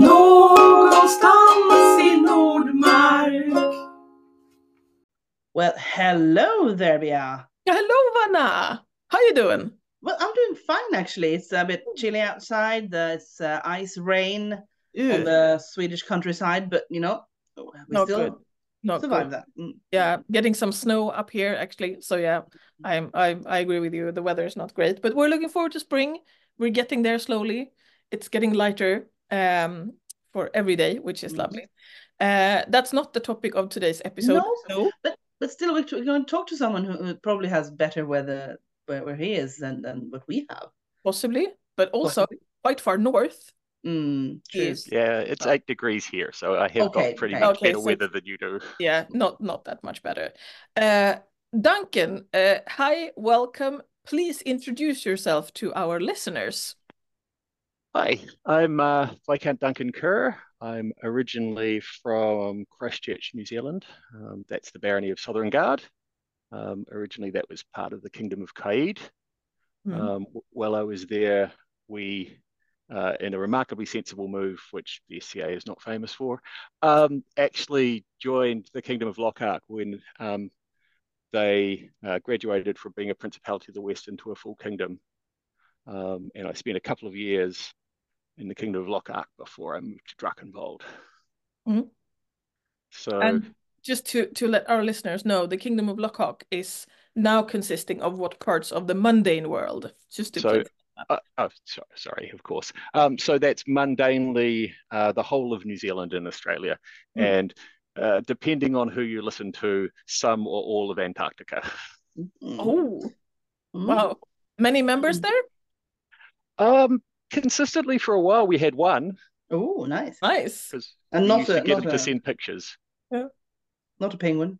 Någonstans i Nordmark. Well, hello there, Bea. Hello, Vanna. How are you doing? Well, I'm doing fine actually. It's a bit chilly outside. Uh, it's uh, ice rain on the Swedish countryside, but you know, we Not still good. not survive good. that. Mm. Yeah, getting some snow up here actually. So yeah, I'm I I agree with you. The weather is not great, but we're looking forward to spring. We're getting there slowly. It's getting lighter um for every day, which is lovely. Uh, that's not the topic of today's episode. No, But but still, we're we're going to talk to someone who, who probably has better weather where, where he is than than what we have. possibly, but also Possibly. quite far north. Mm. Is Yeah, it's Uh, eight degrees here, so I have Okay, got pretty okay. much Okay, better so weather than you do. yeah, not not that much better. Uh, Duncan, uh, hi, welcome. Please introduce yourself to our listeners. Hi, I'm uh, Viscount Duncan Kerr. I'm originally from Christchurch, New Zealand. Um, that's the barony of Southron Gard. Um, originally, that was part of the Kingdom of Caid. Hmm. Um, while I was there, we, uh, in a remarkably sensible move, which the SCA is not famous for, um, actually joined the Kingdom of Lochac when um, they uh, graduated from being a Principality of the West into a full kingdom. Um, and I spent a couple of years in the Kingdom of Lochac before I moved to Drachenwald. Mhm. So, And just to to let our listeners know, the Kingdom of Lochac is now consisting of what parts of the mundane world? Just to So- uh, oh, sorry, sorry, of course. Um, so that's mundanely uh, the whole of New Zealand and Australia, Mm. and uh, depending on who you listen to, some or all of Antarctica. Mm. Oh, Mm. wow. Many members Mm. there? Um, consistently for a while, we had one Oh, nice. Nice. because And we not used a to get not them to send pictures. Yeah. not a penguin.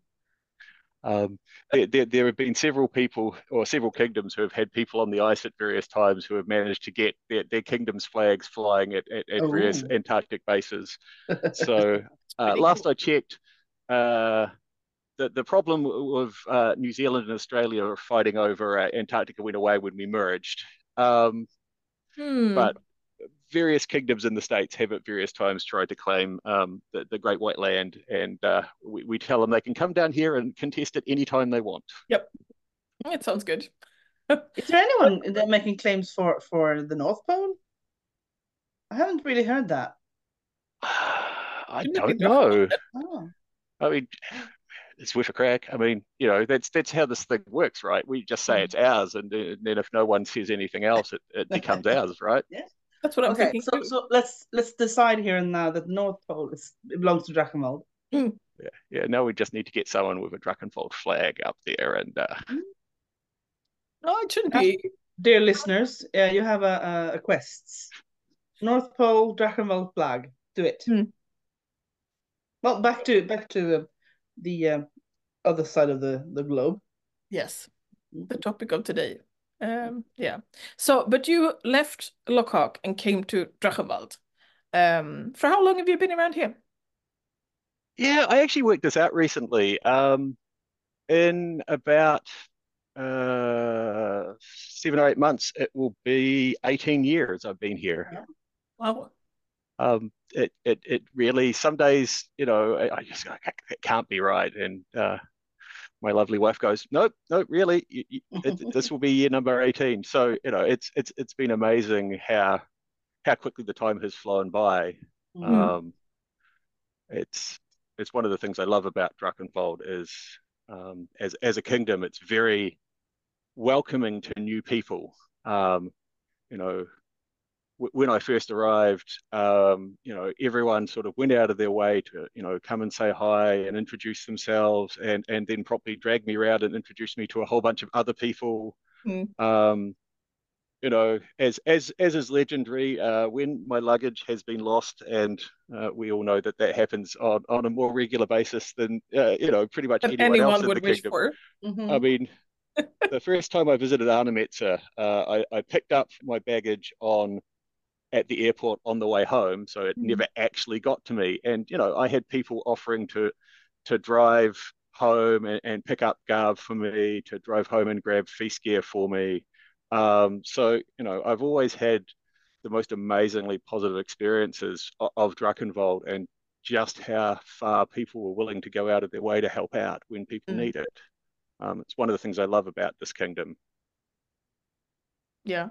Um, there, there, there have been several people or several kingdoms who have had people on the ice at various times who have managed to get their, their kingdom's flags flying at, at, at various. Antarctic bases. So uh, last cool. I checked, uh, the, the problem of uh, New Zealand and Australia fighting over uh, Antarctica went away when we merged. Um, Hmm. but various kingdoms in the states have at various times tried to claim um, the, the Great White Land, and uh, we, we tell them they can come down here and contest it anytime they want. Yep, it sounds good. Is there anyone that making claims for for the North Pole? I haven't really heard that. I Shouldn't it be don't know. Oh, I mean, it's worth a crack. I mean, you know, that's that's how this thing works, right? We just say it's ours, and then then if no one says anything else, it, it becomes ours, right? Yeah, that's what I'm okay. thinking So too. so let's let's decide here and now that the North Pole is it belongs to Drachenwald. Yeah, yeah. Now we just need to get someone with a Drachenwald flag up there, and uh, No, it shouldn't be. Dear listeners, uh, you have a, a, a quest. North Pole Drachenwald flag. Do it. Hmm. Well, back to back to uh, the uh, other side of the the globe. Yes, the topic of today. Um, yeah. So, but you left Lochac and came to Drachenwald. Um, for how long have you been around here? Yeah, I actually worked this out recently. Um, in about uh, seven or eight months, it will be 18 years I've been here. Wow. Um, it, it, it really, some days, you know, I, I just go, it can't be right. And uh, my lovely wife goes, nope, nope, really, you, you, it, this will be year number 18. So, you know, it's, it's, it's been amazing how, how quickly the time has flown by. Mhm. Um, it's it's one of the things I love about Drachenwald is um, as as a kingdom, it's very welcoming to new people. Um, you know, when I first arrived, um, you know, everyone sort of went out of their way to you know come and say hi and introduce themselves, and and then properly drag me around and introduce me to a whole bunch of other people. Mm. Um, you know, as as as is legendary, uh, when my luggage has been lost, and uh, we all know that that happens on, on a more regular basis than uh, you know pretty much And anyone else anyone in would the wish kingdom. for. Mhm. I mean, the first time I visited Arnemetia, uh, I, I picked up my baggage on at the airport on the way home, so it Mhm. never actually got to me. And you know, I had people offering to to drive home and, and pick up Garb for me, to drive home and grab feast gear for me. Um, so you know, I've always had the most amazingly positive experiences of, of and just how far people were willing to go out of their way to help out when people Mm. need it. Um, it's one of the things I love about this kingdom. Yeah.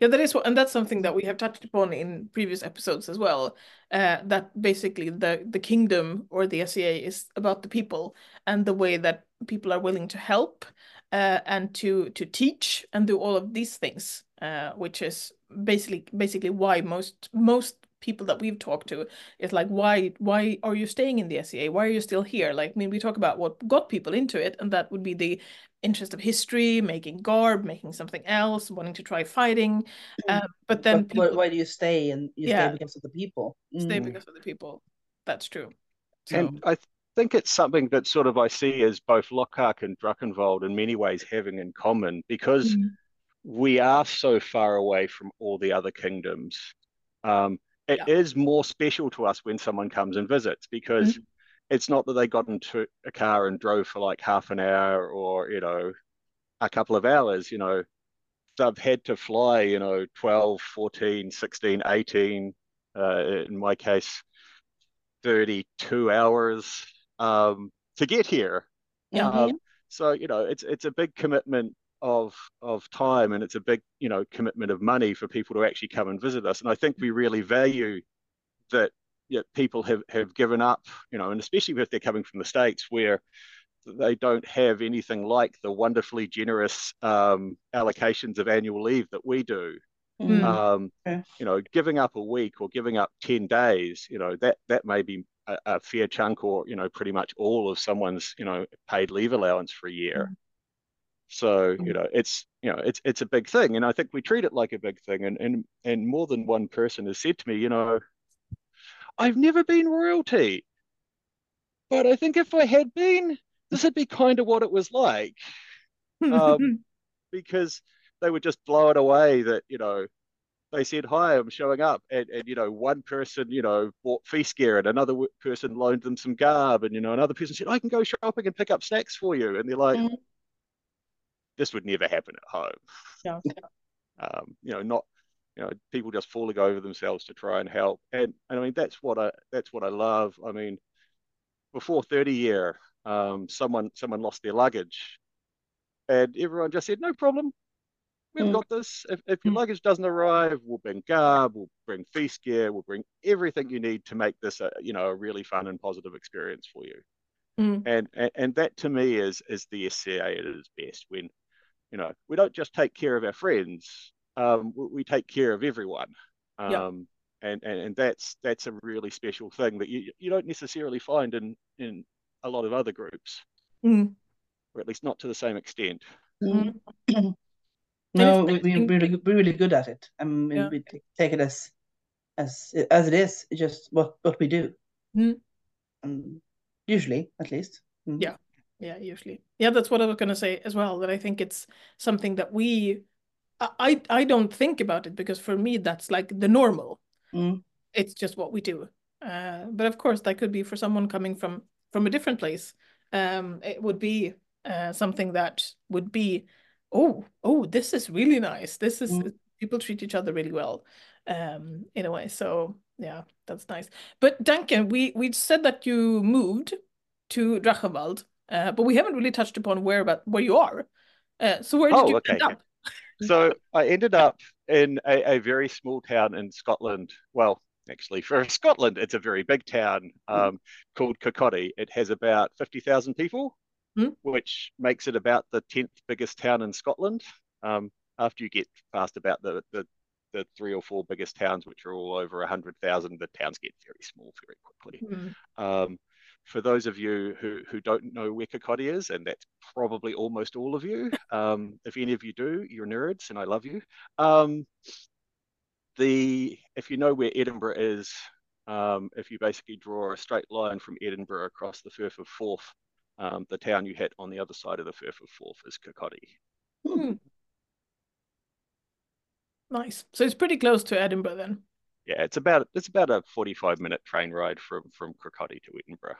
Yeah, that is what, and that's something that we have touched upon in previous episodes as well. Uh, that basically the the kingdom or the SCA is about the people and the way that people are willing to help uh, and to to teach and do all of these things, uh, which is basically basically why most most people that we've talked to is like why why are you staying in the SCA Why are you still here? Like, I mean, we talk about what got people into it, and that would be the interest of history, making garb, making something else, wanting to try fighting. Uh, but then But why, people why do you stay? And you Yeah. stay because of the people. stay Mm. because of the people. That's true. So And I th- think it's something that sort of I see as both Lochac and Drachenwald in many ways having in common because Mhm. we are so far away from all the other kingdoms. Um, it is more special to us when someone comes and visits because it's not that they got into a car and drove for like half an hour or, you know, a couple of hours, you know, they've had to fly, you know, 12, 14, 16, 18, uh, in my case, 32 hours um, to get here. Yeah. Um, so you know, it's it's a big commitment of of time, and it's a big you know commitment of money for people to actually come and visit us. And I think we really value that. Yeah, people have have given up, you know, and especially if they're coming from the states where they don't have anything like the wonderfully generous um, allocations of annual leave that we do. Mm. Um, Okay. You know, giving up a week or giving up ten days, you know, that that may be a, a fair chunk or you know pretty much all of someone's you know paid leave allowance for a year. So you know, it's you know, it's it's a big thing, and I think we treat it like a big thing. And and and more than one person has said to me, you know, I've never been royalty, but I think if I had been, this would be kind of what it was like um, because they would just blow it away that you know they said hi i'm showing up and, and you know one person you know bought feast gear and another person loaned them some garb and you know another person said i can go shopping and pick up snacks for you and they're like Mhm. This would never happen at home. Um, you know not you know people just falling over themselves to try and help. And, and i mean that's what i that's what i love. I mean before 30 year um, someone someone lost their luggage and everyone just said no problem. We've Mm. got this. If, if your Mm. luggage doesn't arrive we'll bring garb we'll bring feast gear we'll bring everything you need to make this a you know a really fun and positive experience for you. Mm. and, and and that to me is is the SCA at its best when you know we don't just take care of our friends um, we, we take care of everyone um, Yeah. and, and and that's that's a really special thing that you you don't necessarily find in in a lot of other groups Mm. or at least not to the same extent Mm. No, we, we're really, we're really good at it. I mean, Yeah. we take it as as as it is, it's just what what we do. Mm. Um, usually, at least. Mm. Yeah. Yeah, usually. Yeah, that's what I was gonna say as well, that I think it's something that we I I I don't think about it because for me that's like the normal. Mm. It's just what we do. Uh, but of course that could be for someone coming from from a different place. Um, it would be uh, something that would be, oh, oh, this is really nice. This is Mm. people treat each other really well, um, in a way. So yeah, that's nice. But Duncan, we we said that you moved to Drachenwald, uh, but we haven't really touched upon where about where you are. Uh, so where did Oh, you okay. end up? so I ended up in a, a very small town in Scotland. Well, actually, for Scotland, it's a very big town um, called Kirkcaldy. It has about 50,000 people, Hmm. which makes it about the 10th biggest town in Scotland. Um, after you get past about the, the, the three or four biggest towns, which are all over 100,000, the towns get very small very quickly. Mm. Um, for those of you who, who don't know where Kirkcaldy is, and that's probably almost all of you, um, if any of you do, you're nerds, and I love you. Um, the if you know where Edinburgh is, um, if you basically draw a straight line from Edinburgh across the Firth of Forth, um, the town you hit on the other side of the Firth of Forth is Kirkcaldy. Nice. So it's pretty close to Edinburgh then. Yeah, it's about it's about a 45 minute train ride from from Kirkcaldy to Edinburgh.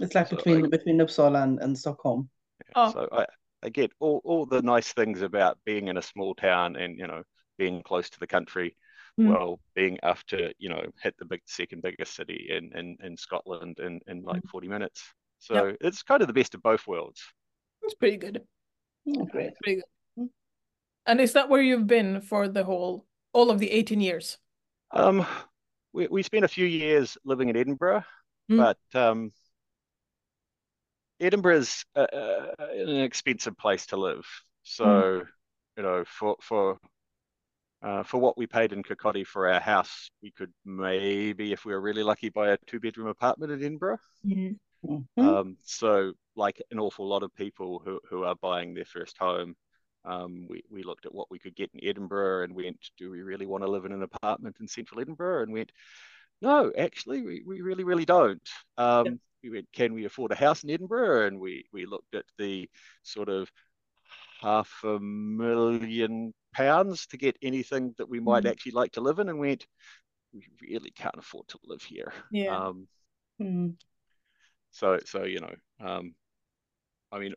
It's like So between I- between Uppsala and, and Stockholm. Oh. So I, I get all, all the nice things about being in a small town and, you know, being close to the country, Mm. while being after you know hit the big second biggest city in in, in Scotland in in like Mm. 40 minutes. So it's kind of the best of both worlds. It's pretty good. Great. Pretty good. And is that where you've been for the whole all of the 18 years? Um, we we spent a few years living in Edinburgh, Mm. but um, Edinburgh's uh, uh, an expensive place to live. So, you know, for for uh, for what we paid in Kirkcaldy for our house, we could maybe, if we were really lucky, buy a two-bedroom apartment in Edinburgh. Mhm. Um, so, like an awful lot of people who, who are buying their first home, um, we, we looked at what we could get in Edinburgh and went, do we really want to live in an apartment in central Edinburgh? And went, no, actually, we, we really, really don't. Um, Yeah. We went, can we afford a house in Edinburgh? And we, we looked at the sort of half a million pounds to get anything that we might Mhm. actually like to live in and went, we really can't afford to live here. Yeah. Um, Mm. so, so you know, um, I mean,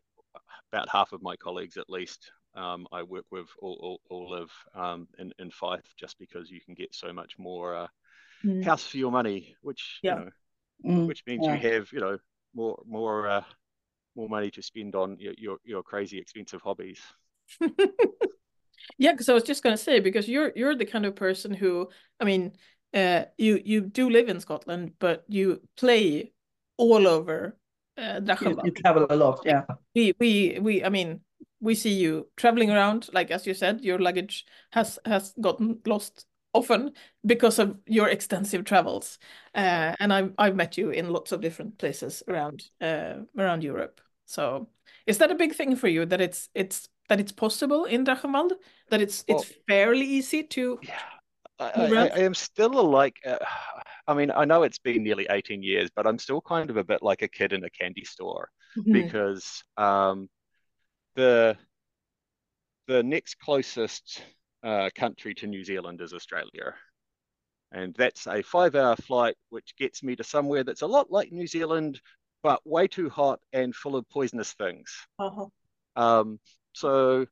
about half of my colleagues, at least, um, I work with, all, all, all live um, in in Fife, just because you can get so much more uh, Mm. house for your money, which Yeah. you know, Mm. which means Yeah. you have you know more more uh, more money to spend on your your, your crazy expensive hobbies. Yeah, because I was just gonna say because you're you're the kind of person who I mean, uh, you you do live in Scotland, but you play all over uh, You, you travel a lot, yeah. We we we I mean we see you traveling around like as you said your luggage has has gotten lost often because of your extensive travels uh, and I've I've met you in lots of different places around uh, around Europe so is that a big thing for you that it's it's that it's possible in Drachenwald that it's Well- it's fairly easy to Yeah, I, I, I am still a like. Uh, I mean, I know it's been nearly 18 years, but I'm still kind of a bit like a kid in a candy store. Mm-hmm. because um, the the next closest uh, country to New Zealand is Australia, and that's a five-hour flight, which gets me to somewhere that's a lot like New Zealand, but way too hot and full of poisonous things. Uh-huh. Um, so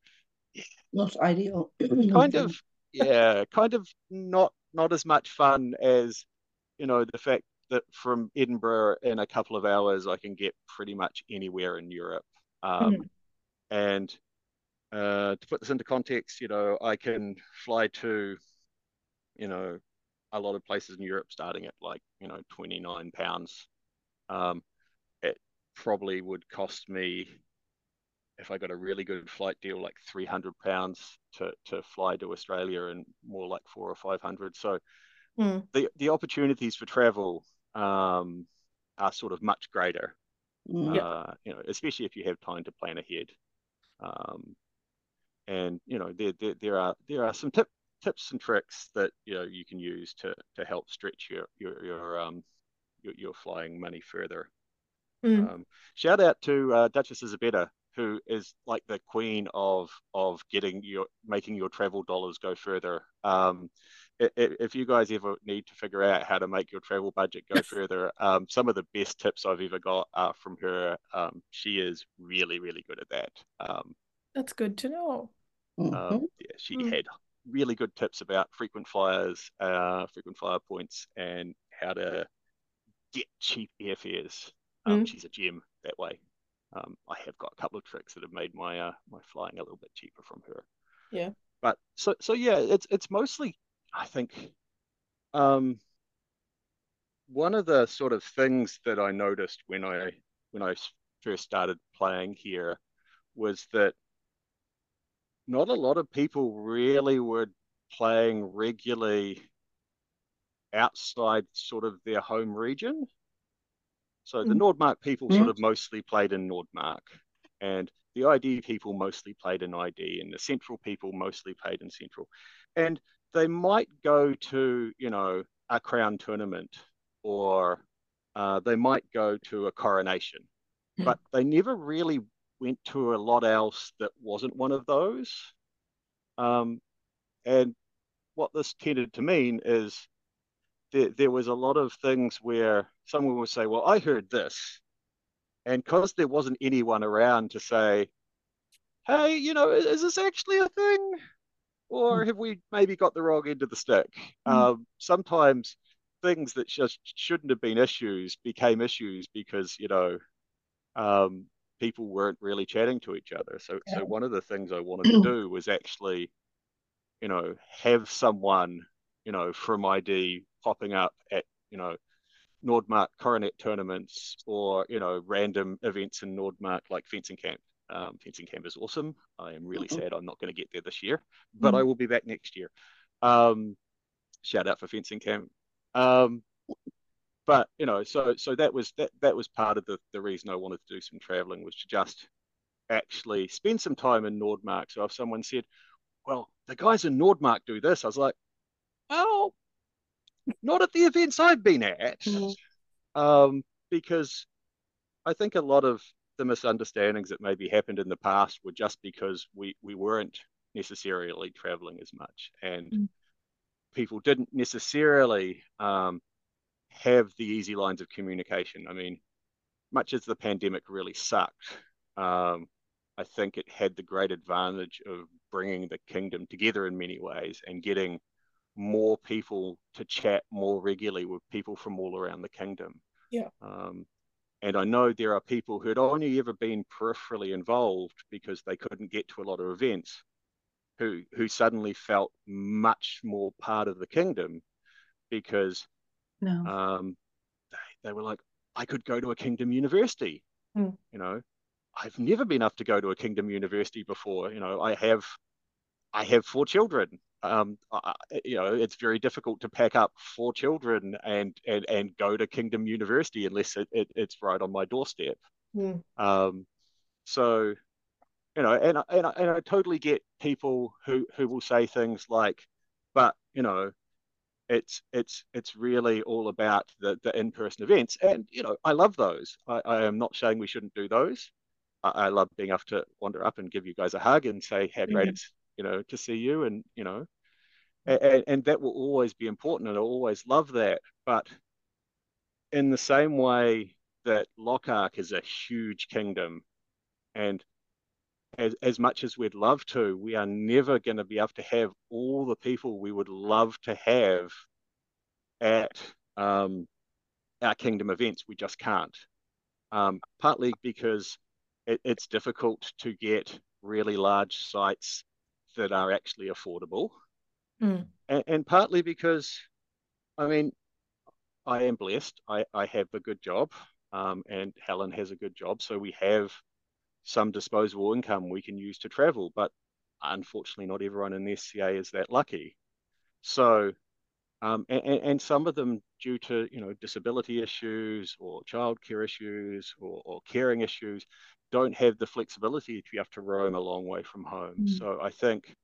Not ideal. kind of yeah, kind of not not as much fun as you know the fact that from Edinburgh in a couple of hours I can get pretty much anywhere in Europe. Um, Mhm. And uh, to put this into context, you know, I can fly to, you know, a lot of places in Europe starting at like, you know, 29 pounds. Um, it probably would cost me, if I got a really good flight deal, like 300 pounds to, to fly to Australia and more like four or 500. So Mm. the, the opportunities for travel um, are sort of much greater Mm. uh, you know, especially if you have time to plan ahead. Um, and you know, there, there there are there are some tip, tips and tricks that you know you can use to to help stretch your your your um your, your flying money further. Mm. Um, shout out to uh, Duchess Isabella, who is like the queen of of getting your making your travel dollars go further. Um, i- i- if you guys ever need to figure out how to make your travel budget go further, um, some of the best tips I've ever got are from her. Um, she is really really good at that. Um, That's good to know. Um, yeah, she Mm. had really good tips about frequent flyers, uh, frequent flyer points, and how to get cheap airfares. Um, Mm. She's a gem that way. Um, I have got a couple of tricks that have made my uh, my flying a little bit cheaper from her. Yeah. But so so yeah, it's it's mostly I think um, one of the sort of things that I noticed when I when I first started playing here was that not a lot of people really were playing regularly outside sort of their home region. So the Mhm. Nordmark people sort of mostly played in Nordmark, and the ID people mostly played in ID, and the Central people mostly played in Central. And they might go to, you know, a crown tournament or uh, they might go to a coronation, Hmm. but they never really went to a lot else that wasn't one of those. Um, and what this tended to mean is there, there was a lot of things where someone would say, Well, I heard this. And because there wasn't anyone around to say, Hey, you know, is, is this actually a thing? or Mm. have we maybe got the wrong end of the stick? Mm. Um, sometimes things that just shouldn't have been issues became issues because you know um, people weren't really chatting to each other. So, Yeah. so one of the things I wanted to do was actually, you know, have someone, you know, from ID popping up at, you know, Nordmark Coronet tournaments or, you know, random events in Nordmark like fencing camp. Um, fencing camp is awesome. I am really Mhm. sad I'm not going to get there this year, but I will be back next year. Um, shout out for fencing camp. Um, but you know, so so that was that that was part of the the reason I wanted to do some traveling was to just actually spend some time in Nordmark. So if someone said, "Well, the guys in Nordmark do this," I was like, "Oh, not at the events I've been at," Mhm. um, because I think a lot of the misunderstandings that maybe happened in the past were just because we we weren't necessarily traveling as much and Mm. people didn't necessarily um, have the easy lines of communication. I mean, much as the pandemic really sucked, um, I think it had the great advantage of bringing the kingdom together in many ways and getting more people to chat more regularly with people from all around the kingdom. Yeah. Um, and I know there are people who had only ever been peripherally involved because they couldn't get to a lot of events, who who suddenly felt much more part of the kingdom because No. um, they, they were like, I could go to a kingdom university. Mm. You know, I've never been up to go to a kingdom university before. You know, I have, I have four children. Um, I, you know, it's very difficult to pack up four children and and and go to kingdom university unless it, it it's right on my doorstep. Mm. Um, so, you know, and I- and I, and I totally get people who who will say things like, but you know, it's it's it's really all about the the in-person events, and you know, I love those. I, I am not saying we shouldn't do those. I, I love being able to wander up and give you guys a hug and say how great Mhm. it's you know to see you, and you know, and, and that will always be important, and I always love that. But in the same way that Lochac is a huge kingdom, and as, as much as we'd love to, we are never going to be able to have all the people we would love to have at um, our kingdom events. We just can't. Um, partly because it, it's difficult to get really large sites that are actually affordable, Mm. and, and partly because, I mean, I am blessed. I, I have a good job, um, and Helen has a good job, so we have some disposable income we can use to travel. But unfortunately, not everyone in the SCA is that lucky. So, um, and, and some of them due to you know disability issues or childcare issues or, or caring issues don't have the flexibility if you have to roam a long way from home. Mm. So I think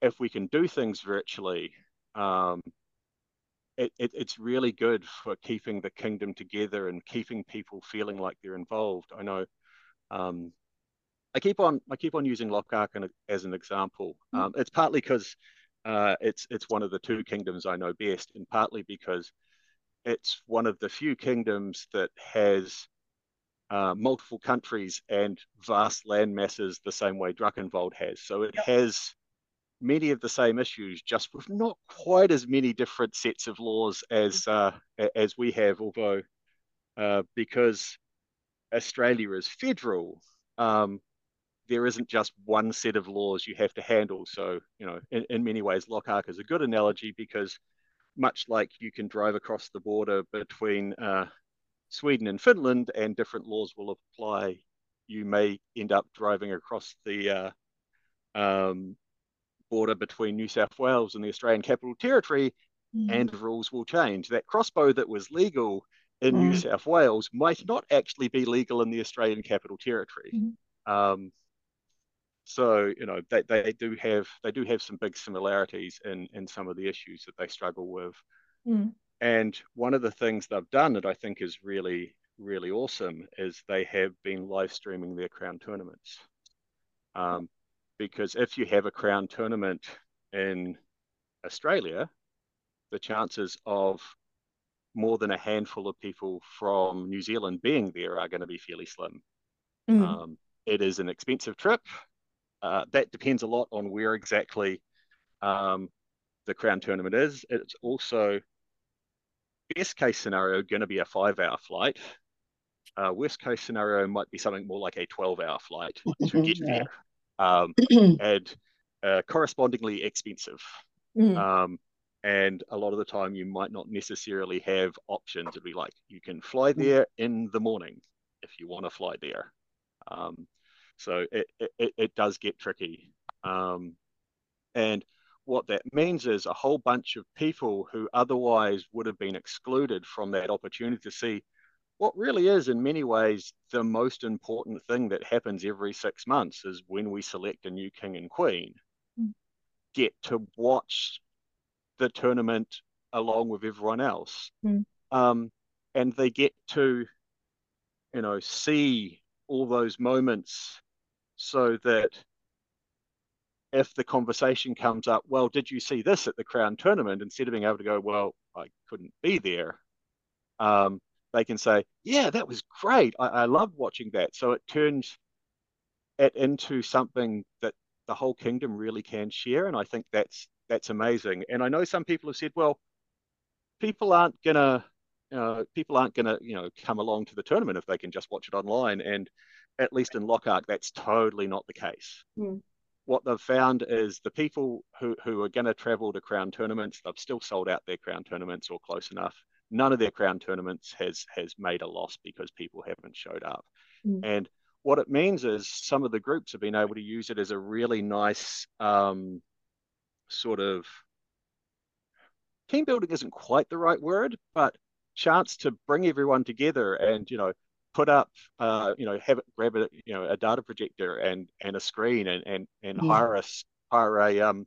if we can do things virtually, um, it, it, it's really good for keeping the kingdom together and keeping people feeling like they're involved. I know um, I keep on I keep on using Lochac as an example. Mm. Um, it's partly because uh, it's it's one of the two kingdoms I know best, and partly because it's one of the few kingdoms that has uh, multiple countries and vast land masses the same way Drachenwald has. So it has many of the same issues, just with not quite as many different sets of laws as uh, as we have. Although uh, because Australia is federal, um, there isn't just one set of laws you have to handle. So you know, in, in many ways, Lochac is a good analogy because much like you can drive across the border between uh, Sweden and Finland, and different laws will apply. You may end up driving across the uh, um, border between New South Wales and the Australian Capital Territory, Mm. and rules will change. That crossbow that was legal in New Mm. South Wales might not actually be legal in the Australian Capital Territory. Mhm. Um, so you know they, they do have they do have some big similarities in in some of the issues that they struggle with. Mm. And one of the things they've done that I think is really, really awesome is they have been live streaming their crown tournaments. Um, because if you have a crown tournament in Australia, the chances of more than a handful of people from New Zealand being there are going to be fairly slim. Mm. Um, it is an expensive trip. Uh, that depends a lot on where exactly um, the crown tournament is. It's also best case scenario going to be a five hour flight. Uh, worst case scenario might be something more like a 12 hour flight to get Yeah. there um, and uh, correspondingly expensive. Mm. Um, and a lot of the time, you might not necessarily have options. It'd be like you can fly there in the morning if you want to fly there. Um, so it, it, it does get tricky. Um, and what that means is a whole bunch of people who otherwise would have been excluded from that opportunity to see what really is, in many ways, the most important thing that happens every six months is when we select a new king and queen, Mm. get to watch the tournament along with everyone else. Mm. Um, and they get to, you know, see all those moments so that if the conversation comes up, well, did you see this at the Crown tournament? Instead of being able to go, well, I couldn't be there, um, they can say, yeah, that was great. I, I love watching that. So it turns it into something that the whole kingdom really can share. And I think that's that's amazing. And I know some people have said, well, people aren't gonna uh, people aren't gonna you know come along to the tournament if they can just watch it online. And at least in Lochac, that's totally not the case. Mm. What they've found is the people who, who are going to travel to crown tournaments, they've still sold out their crown tournaments or close enough. None of their crown tournaments has has made a loss because people haven't showed up. Mm. And what it means is some of the groups have been able to use it as a really nice um, sort of team building isn't quite the right word, but chance to bring everyone together and you know put up uh, you know have it grab a you know a data projector and and a screen and and and Mm. hire us hire a um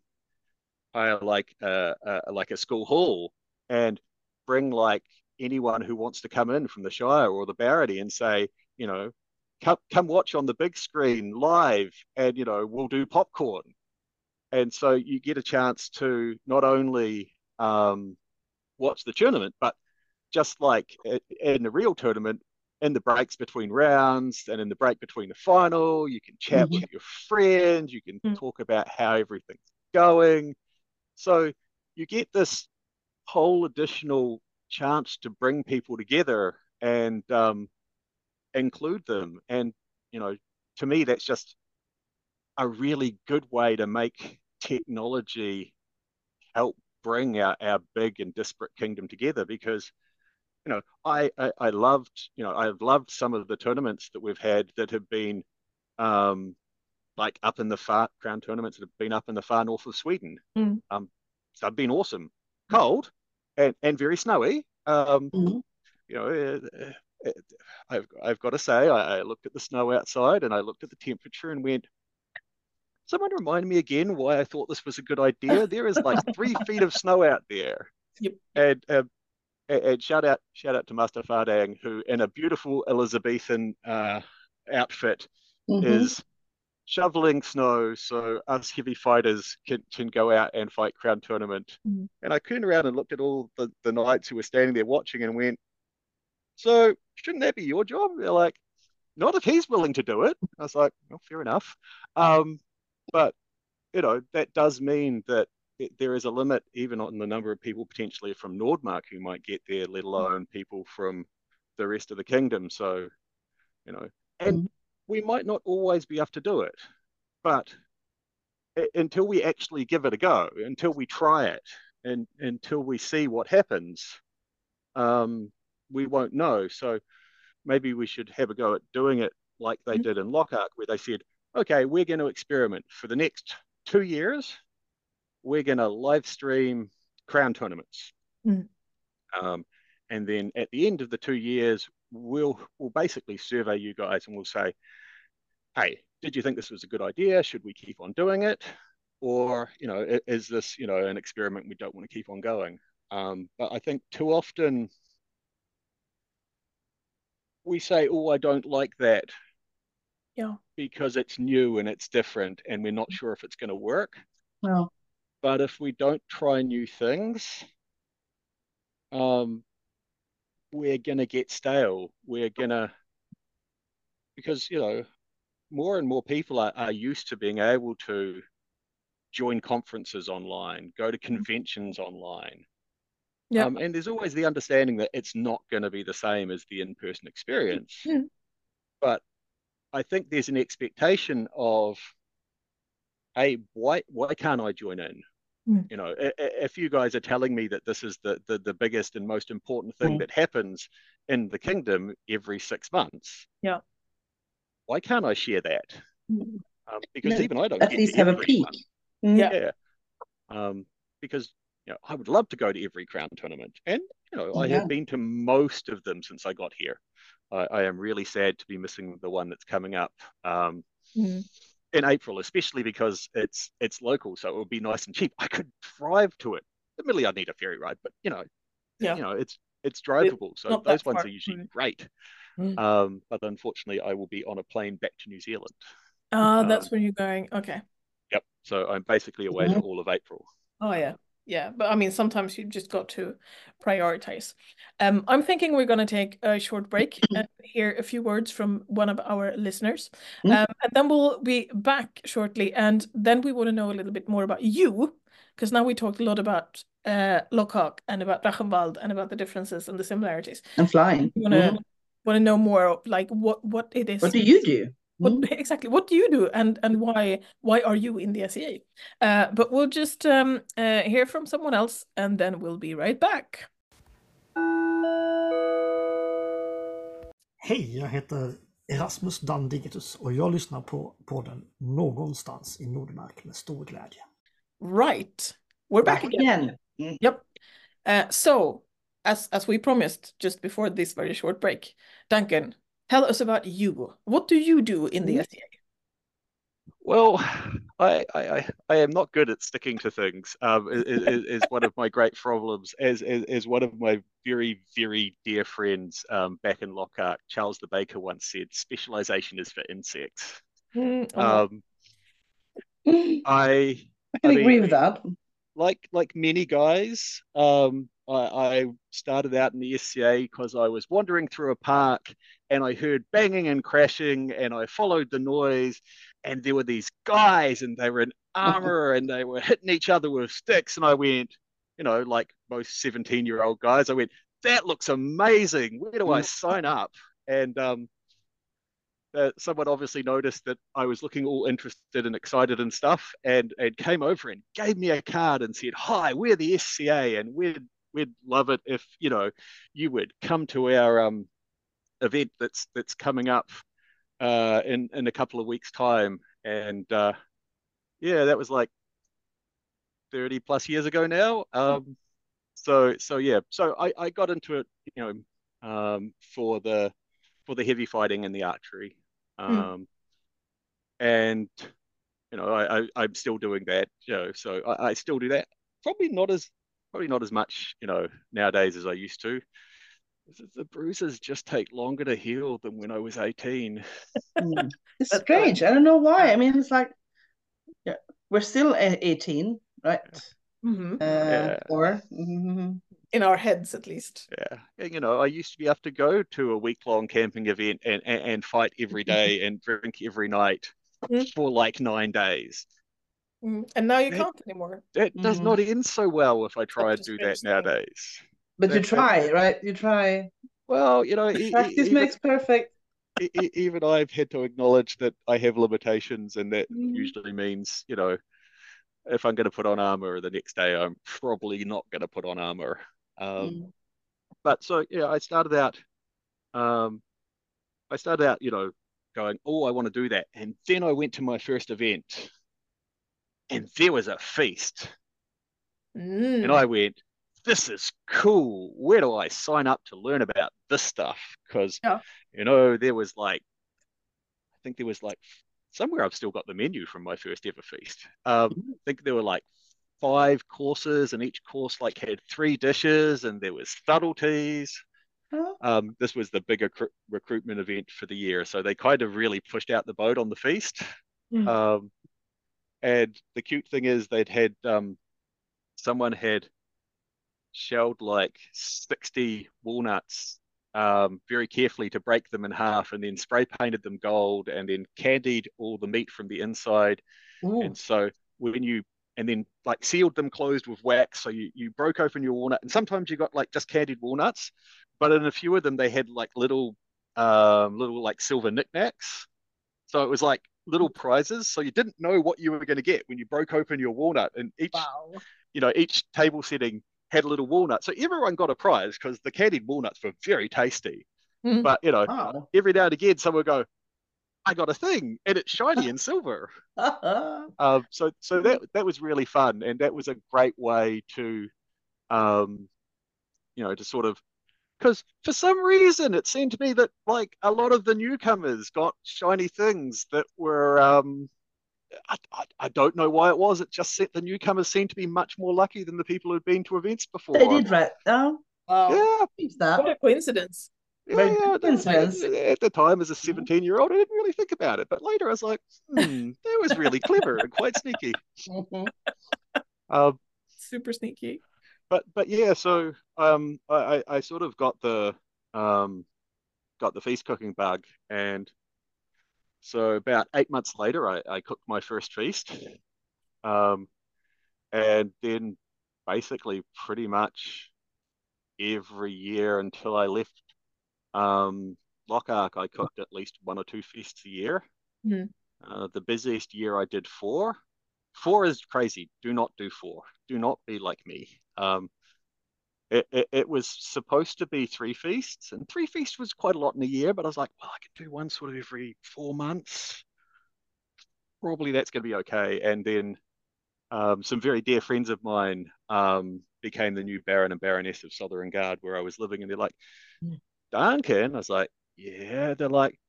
hire like uh, uh like a school hall and bring like anyone who wants to come in from the Shire or the Barony and say you know come come watch on the big screen live and you know we'll do popcorn and so you get a chance to not only um, watch the tournament but just like in the real tournament in the breaks between rounds and in the break between the final you can chat Mhm. with your friends you can Mm. talk about how everything's going so you get this whole additional chance to bring people together and um, include them and you know to me that's just a really good way to make technology help bring our, our big and disparate kingdom together because you know I, I i loved you know i've loved some of the tournaments that we've had that have been um like up in the far crown tournaments that have been up in the far north of sweden Mm. um so they've been awesome cold and and very snowy um Mhm. you know uh, uh, I've, I've got to say I, I looked at the snow outside and i looked at the temperature and went someone remind me again why i thought this was a good idea there is like three feet of snow out there Yep. and um, and, shout out shout out to Master Fardang, who in a beautiful Elizabethan uh, outfit Mhm. is shoveling snow so us heavy fighters can, can go out and fight crown tournament. Mhm. And I turned around and looked at all the, the knights who were standing there watching and went, So shouldn't that be your job? They're like, Not if he's willing to do it. I was like, Well, fair enough. Um, but you know, that does mean that there is a limit even on the number of people potentially from Nordmark who might get there, let alone people from the rest of the kingdom. So, you know, and Mhm. we might not always be up to do it, but until we actually give it a go, until we try it, and until we see what happens, um, we won't know. So maybe we should have a go at doing it like they Mhm. did in Lochac, where they said, okay, we're going to experiment for the next two years. We're going to live stream crown tournaments. Mm. Um, and then at the end of the two years, we'll we'll basically survey you guys and we'll say, hey, did you think this was a good idea? Should we keep on doing it? Or, you know, is this, you know, an experiment we don't want to keep on going? Um, but I think too often we say, oh, I don't like that Yeah. because it's new and it's different and we're not sure if it's going to work. Well, But if we don't try new things, um, we're gonna get stale. We're gonna because you know more and more people are, are used to being able to join conferences online, go to conventions online. Yeah. Um, and there's always the understanding that it's not going to be the same as the in-person experience. Mm. But I think there's an expectation of, hey, why why can't I join in? Mm. You know, i- i- if you guys are telling me that this is the the, the biggest and most important thing Mm. that happens in the kingdom every six months, Yeah. why can't I share that? Mm. Um, because No, even I don't At get least to have a every peek. one. Mm. Yeah. Yeah. Um, because you know, I would love to go to every crown tournament, and you know, I Yeah. have been to most of them since I got here. I, I am really sad to be missing the one that's coming up um, Mm. In April, especially because it's it's local, so it would be nice and cheap. I could drive to it. Admittedly, I'd need a ferry ride, but you know, Yeah. you know, it's it's drivable, so those ones far. are usually Mm. great. Mm. Um, but unfortunately, I will be on a plane back to New Zealand. Ah, Um, that's where you're going. Okay. Yep. So I'm basically away for all of April. Oh yeah. Yeah, but I mean sometimes you just got to prioritize. Um, I'm thinking we're gonna take a short break and hear a few words from one of our listeners. Mm. Um, and then we'll be back shortly, and then we want to know a little bit more about you, because now we talked a lot about uh and about Drachenwald and about the differences and the similarities. And flying. Wanna Mhm. wanna know more of like what what it is. What do you do? What Mm. exactly? What do you do, and and why why are you in the SCA? Uh, but we'll just um, uh, hear from someone else, and then we'll be right back. Hej, jag heter Erasmus Dandigitus och jag lyssnar på podden Någonstans i Nordmark med stor glädje. Right, we're back Back again. again. Mm. Yep. Uh, so as as we promised just before this very short break, Duncan, tell us about you. What do you do in the Mhm. SCA? Well, I, I, I- I am not good at sticking to things. Um, is, is, is one of my great problems. As, as, as one of my very, very dear friends um, back in Lochac, Charles the Baker once said, specialization is for insects. Mm, oh, Um, I, I can I agree mean- with that. like like many guys, um, I, I started out in the SCA because I was wandering through a park and I heard banging and crashing and I followed the noise and there were these guys and they were in armor and they were hitting each other with sticks and I went, you know, like most 17 year old guys, I went, that looks amazing. Where do I sign up? And um, uh, someone obviously noticed that I was looking all interested and excited and stuff, and and came over and gave me a card and said, "Hi, we're the SCA, and we'd we'd love it if you know you would come to our um event that's that's coming up uh, in in a couple of weeks' time." And uh, yeah, that was like thirty plus years ago now. Um, so so yeah, so I I got into it, you know, um, for the for the heavy fighting and the archery. Um, and you know, I, I I'm still doing that, you know, so I, I still do that. Probably not as probably not as much, you know, nowadays as I used to. The bruises just take longer to heal than when I was 18. Mm. It's strange. I don't know why. I mean, it's like, yeah, we're still 18, right? mhm. Uh, Yeah. Or mhm. In our heads, at least. Yeah, and, you know, I used to be able to go to a week-long camping event and, and, and fight every day and drink every night Mm. for like nine days. Mm, And now you That- can't anymore. That does Mhm. not end so well if I try and do strange that thing. nowadays. But you try, right? You try. Well, you know, Practice even, makes perfect. even I've had to acknowledge that I have limitations, and that Mhm. usually means, you know, if I'm going to put on armor the next day, I'm probably not going to put on armor. Um, Mm. But so yeah, I started out, um, I started out, you know, going, oh, I want to do that, and then I went to my first event, and there was a feast, Mm. and I went, this is cool. Where do I sign up to learn about this stuff? Because Yeah. you know, there was like, I think there was like somewhere I've still got the menu from my first ever feast. Um, I think there were like five courses, and each course like had three dishes, and there was subtleties. Oh, Um, this was the bigger cr- recruitment event for the year, so they kind of really pushed out the boat on the feast. Mm. Um, and the cute thing is they'd had um, someone had shelled like 60 walnuts um, very carefully to break them in half and then spray painted them gold and then candied all the meat from the inside. ooh. And so when you and then like sealed them closed with wax. So you you broke open your walnut, and sometimes you got like just candied walnuts, but in a few of them they had like little um little like silver knickknacks. So it was like little prizes. So you didn't know what you were going to get when you broke open your walnut, and each Wow. you know each table setting had a little walnut. So everyone got a prize because the candied walnuts were very tasty. Mhm. But you know, Wow. every now and again someone would go, I got a thing and it's shiny and silver. Um, so so that that was really fun, and that was a great way to, um, you know, to sort of, because for some reason it seemed to me that like a lot of the newcomers got shiny things that were, um, I, I, I don't know why it was. It just set the newcomers seemed to be much more lucky than the people who'd been to events before. they did right. Oh, Wow. Yeah, that? What a coincidence. yeah, Very yeah. good coincidence. At the time, as a 17 year old, I didn't really think about it. But later, I was like, hmm, that was really clever and quite sneaky. Mhm. Um, Super sneaky. but but yeah, so um, I, I I sort of got the um, got the feast cooking bug, and so about eight months later, I, I cooked my first feast, um, and then basically pretty much every year until I left um, Lochac, I cooked at least one or two feasts a year. Mhm. Uh, the busiest year I did four. Four is crazy. Do not do four. Do not be like me. Um, it, it, it was supposed to be three feasts, and three feasts was quite a lot in a year, but I was like, well, I could do one sort of every four months. Probably that's going to be okay. And then um, some very dear friends of mine um, became the new Baron and Baroness of Southron Gard, where I was living, and they're like, Mm. Duncan. I was like, yeah. They're like,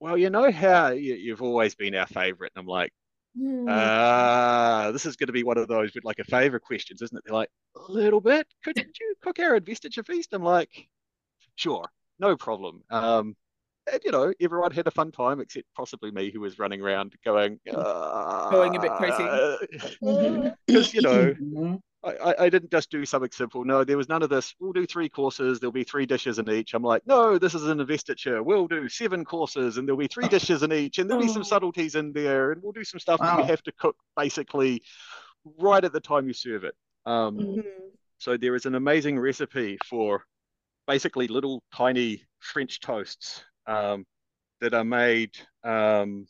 well, you know how you, you've always been our favorite. And I'm like, Hmm. ah, this is going to be one of those with like a favor questions, isn't it? They're like, a little bit. Could you cook our investiture feast? I'm like, sure, no problem. Um, and you know, everyone had a fun time except possibly me, who was running around going, Going a bit crazy. because you know, Mhm. I, I- I didn't just do something simple. No, there was none of this. We'll do three courses. There'll be three dishes in each. I'm like, no, this is an investiture. We'll do seven courses and there'll be three dishes in each, and there'll be some subtleties in there, and we'll do some stuff that you have to cook basically right at the time you serve it. Um, Mhm. so there is an amazing recipe for basically little tiny French toasts um, that are made um,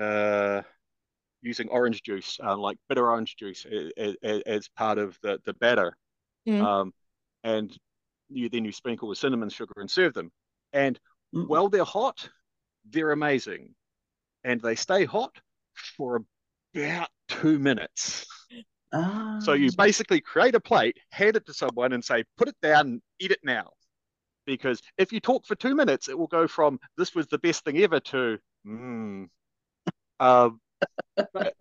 uh, using orange juice, uh, like bitter orange juice, as, part of the, the batter. Mm. Um, and you then you sprinkle with cinnamon sugar and serve them. And Mm. while they're hot, they're amazing. And they stay hot for about two minutes. Ah. So you basically create a plate, hand it to someone, and say, put it down, and eat it now. Because if you talk for two minutes, it will go from this was the best thing ever to, hmm. Um, but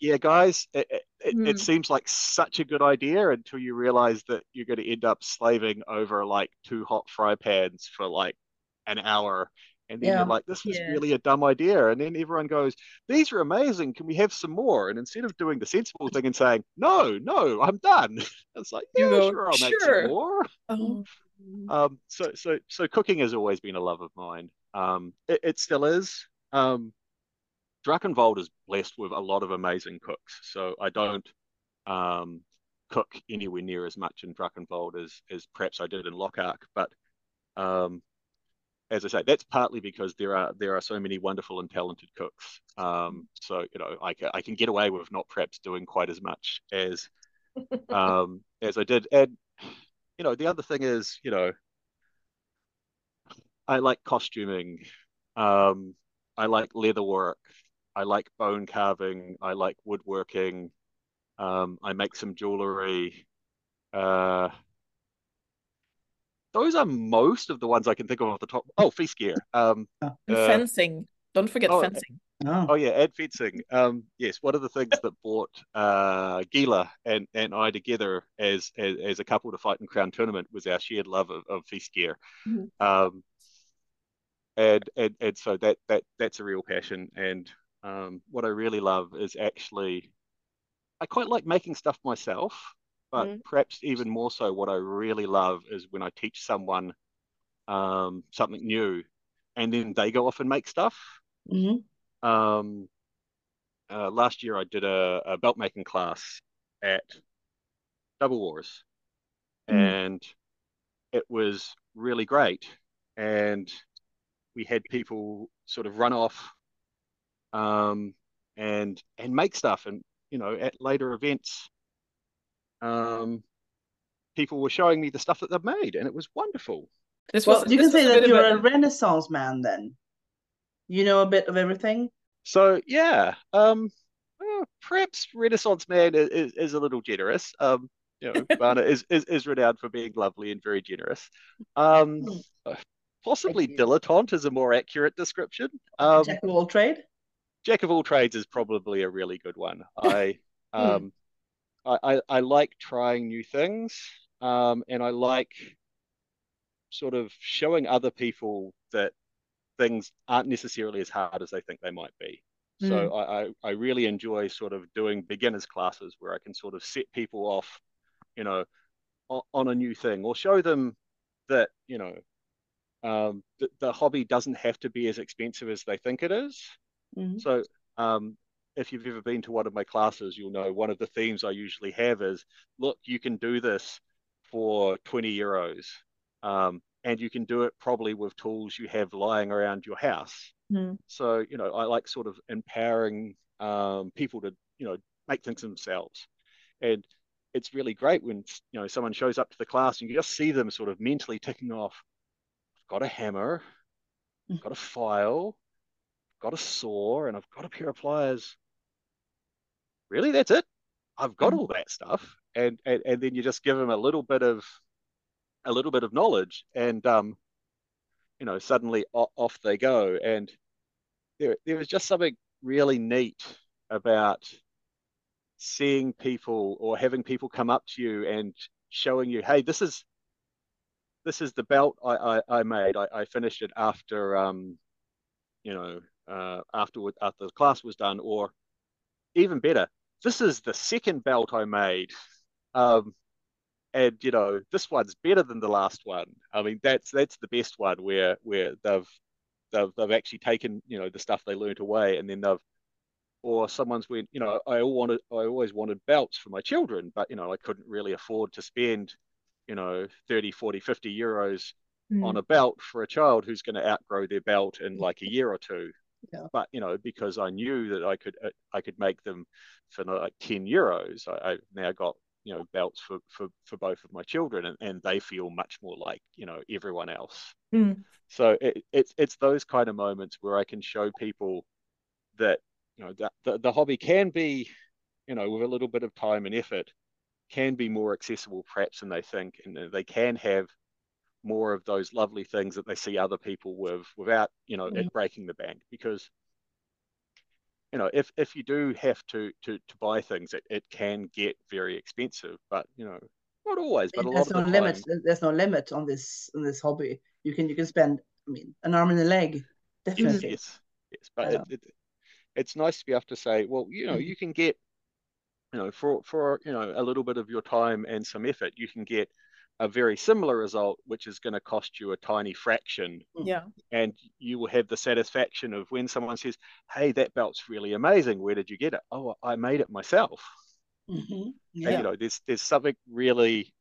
yeah, guys, it, it, it, Hmm. it seems like such a good idea until you realize that you're going to end up slaving over like two hot fry pans for like an hour. And then Yeah. you're like, this was Yeah. really a dumb idea. And then everyone goes, these are amazing. Can we have some more? And instead of doing the sensible thing and saying, no, no, I'm done. It's like, You yeah, go, sure, I'll make "Sure." some more. Oh. Um, so, so, so cooking has always been a love of mine. Um, it, it still is. Um, Drachenwald is blessed with a lot of amazing cooks. So I don't um, cook anywhere near as much in Drachenwald as, as perhaps I did in Lochac. But um, as I say, that's partly because there are there are so many wonderful and talented cooks. Um, so you know, I can I can get away with not perhaps doing quite as much as um, as I did. And you know, the other thing is, you know, I like costuming. Um, I like leather work. I like bone carving. I like woodworking. Um, I make some jewelry. Uh, those are most of the ones I can think of off the top. Oh, feast gear. Um, Uh, fencing. Don't forget oh, fencing. Oh. Oh yeah, Ed fencing. Um, yes, one of the things that brought uh, Gila and, and I together as, as as a couple to fight in Crown Tournament was our shared love of, of feast gear. Mhm. Um, and and and so that that that's a real passion. And um, what I really love is actually, I quite like making stuff myself, but Mm. perhaps even more so, what I really love is when I teach someone um, something new, and then they go off and make stuff Mhm. um, uh, last year I did a, a belt making class at Double Wars, Mm. and it was really great. And we had people sort of run off um, and and make stuff, and you know, at later events, um, people were showing me the stuff that they've made, and it was wonderful. This Well, was you this can say was a that you're of a Renaissance man then. You know a bit of everything. So yeah, um, uh, perhaps Renaissance man is, is, is a little generous. Um, you know, Bana is, is is renowned for being lovely and very generous. Um, uh, possibly dilettante is a more accurate description. Um, Jack of all trade. Jack of all trades is probably a really good one. I um, I, I I like trying new things, um, and I like sort of showing other people that things aren't necessarily as hard as they think they might be. So I, I I really enjoy sort of doing beginners classes where I can sort of set people off, you know, on, on a new thing or show them that you know um, the, the hobby doesn't have to be as expensive as they think it is. Mhm. So, um, if you've ever been to one of my classes, you'll know one of the themes I usually have is look, you can do this for 20 euros. Um, and you can do it probably with tools you have lying around your house. Mm. So, you know, I like sort of empowering um, people to, you know, make things themselves. And it's really great when, you know, someone shows up to the class and you just see them sort of mentally ticking off, I've got a hammer, I've got a file, got a saw, and I've got a pair of pliers. Really, that's it? I've got all that stuff. And, and and then you just give them a little bit of a little bit of knowledge and um you know suddenly off they go and there there was just something really neat about seeing people or having people come up to you and showing you hey this is this is the belt I I, I made I, I finished it after um you know uh afterward after the class was done or even better this is the second belt I made um and you know this one's better than the last one. I mean that's that's the best one where where they've they've they've actually taken you know the stuff they learned away and then they've or someone's went you know I all wanted I always wanted belts for my children but you know I couldn't really afford to spend you know 30 40 50 euros Mm. on a belt for a child who's going to outgrow their belt in like a year or two Yeah. but you know because I knew that I could uh, I could make them for like 10 euros I, I've now got you know belts for for for both of my children and, and they feel much more like you know everyone else Mm. so it, it's it's those kind of moments where I can show people that you know that the, the hobby can be you know with a little bit of time and effort can be more accessible perhaps than they think and they can have more of those lovely things that they see other people with without you know it breaking the bank because you know if if you do have to to to buy things it, it can get very expensive but you know not always but a lot There's of no the limit. time There's no limit on this on this hobby. You can you can spend. I mean, an arm and a leg. Definitely. yes yes but it, it, it's nice to be able to say well you know Mhm. you can get you know for for you know a little bit of your time and some effort you can get a very similar result which is going to cost you a tiny fraction Yeah. and you will have the satisfaction of when someone says hey that belt's really amazing where did you get it oh i made it myself Mhm. and Yeah. you know there's there's something really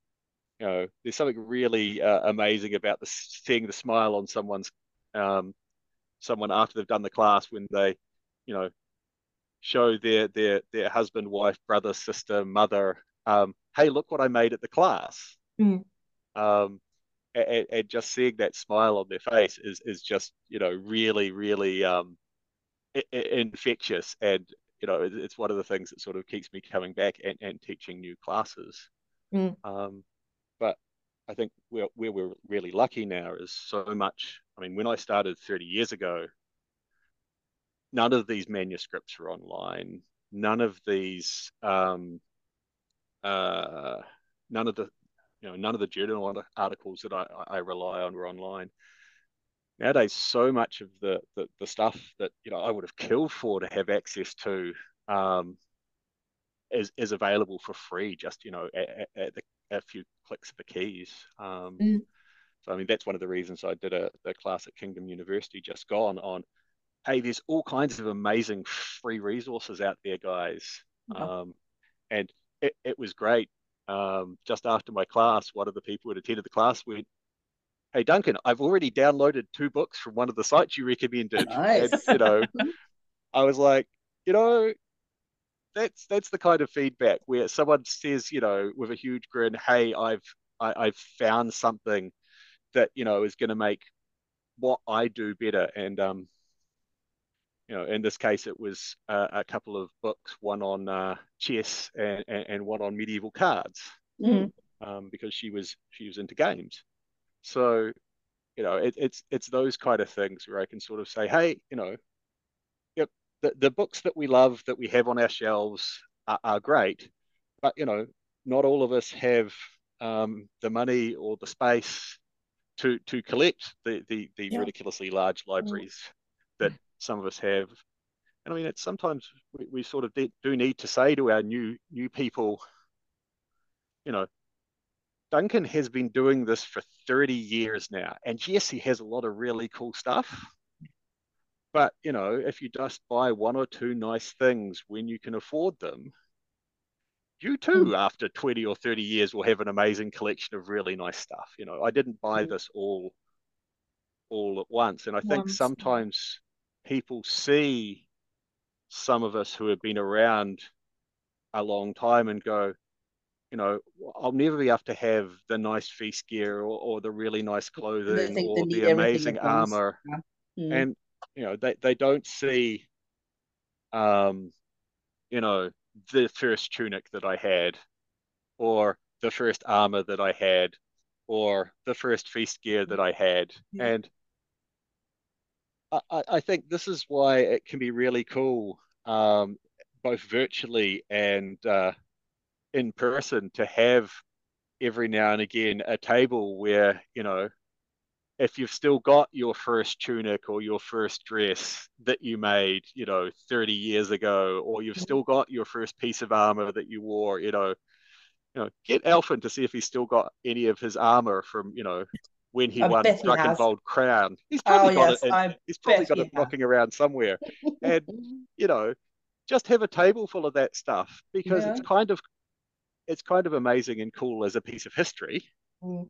you know there's something really uh, amazing about the seeing the smile on someone's um someone after they've done the class when they you know show their their their husband wife brother sister mother um hey look what i made at the class Mm. um and, and just seeing that smile on their face is is just you know really really um infectious and you know it's one of the things that sort of keeps me coming back and, and teaching new classes Mm. um but i think where, where we're really lucky now is so much i mean when i started 30 years ago none of these manuscripts were online none of these um uh none of the you know none of the journal articles that I, I rely on were online nowadays so much of the, the the stuff that you know I would have killed for to have access to um, is is available for free just you know at, at, the, a few clicks of the keys um, Mm. so I mean that's one of the reasons I did a, a class at Kingdom University just gone on hey, there's all kinds of amazing free resources out there, guys. Yeah. Um, and it, it was great. Um, just after my class, one of the people who attended the class went, Hey Duncan, I've already downloaded two books from one of the sites you recommended. Nice. And, you know, I was like, you know, that's that's the kind of feedback where someone says, you know, with a huge grin, "Hey, I've I, I've found something that you know is going to make what I do better." And um, you know, in this case, it was uh, a couple of books, one on uh, chess and, and, one on medieval cards, Mm. um, because she was she was into games. So, you know, it, it's it's those kind of things where I can sort of say, hey, you know, yep, the, the books that we love that we have on our shelves are, are great, but you know, not all of us have um, the money or the space to to collect the the, the Yeah. ridiculously large libraries that some of us have. And I mean, it's sometimes we, we sort of de- do need to say to our new new people, you know, Duncan has been doing this for 30 years now. And yes, he has a lot of really cool stuff. But, you know, if you just buy one or two nice things when you can afford them, you too, after 20 or 30 years, will have an amazing collection of really nice stuff. You know, I didn't buy Mm. this all all at once. And I think Once. sometimes people see some of us who have been around a long time and go, you know, I'll never be able to have the nice feast gear or, or the really nice clothing or the amazing armor. Mm. And, you know, they, they don't see, um, you know, the first tunic that I had or the first armor that I had or the first feast gear that I had. Yeah. And I, I think this is why it can be really cool, um, both virtually and uh, in person, to have every now and again a table where, you know, if you've still got your first tunic or your first dress that you made, you know, 30 years ago, or you've still got your first piece of armor that you wore, you know, you know, get Alfin to see if he's still got any of his armor from, you know, when he I won bet he Crown. He's Oh probably got yes, it. In, he's probably got it knocking around somewhere. And you know, just have a table full of that stuff because Yeah. it's kind of it's kind of amazing and cool as a piece of history Mm.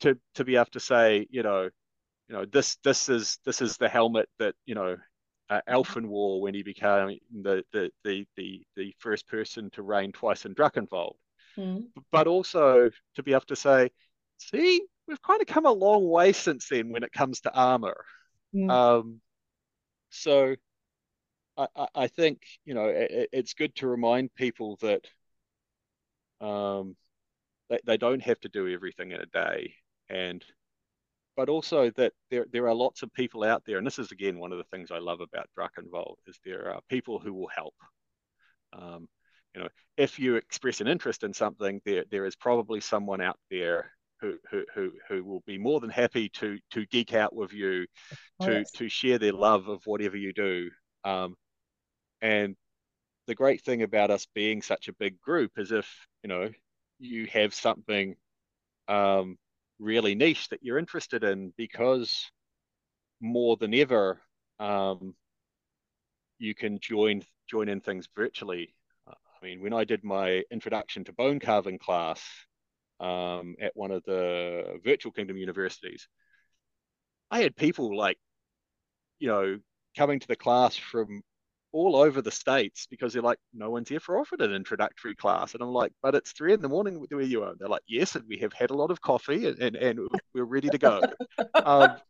to to be able to say, you know, you know, this this is this is the helmet that you know uh, Alfin wore when he became the the the the the first person to reign twice in Drachenwald. Mm. But also to be able to say, see, we've kind of come a long way since then when it comes to armor. Mm. Um, so I, I, I think you know it, it's good to remind people that um, they, they don't have to do everything in a day, and but also that there there are lots of people out there, and this is again one of the things I love about Drachenwald is there are people who will help. Um, you know, if you express an interest in something, there there is probably someone out there who who who, who will be more than happy to to geek out with you, to yes. to share their love of whatever you do. Um, and the great thing about us being such a big group is if you know you have something um, really niche that you're interested in, because more than ever, um, you can join join in things virtually. I mean, when I did my introduction to bone carving class um, at one of the virtual kingdom universities, I had people like, you know, coming to the class from all over the states because they're like, no one's ever offered an introductory class, and I'm like, but it's three in the morning where you are. And they're like, yes, and we have had a lot of coffee and and, and we're ready to go. um,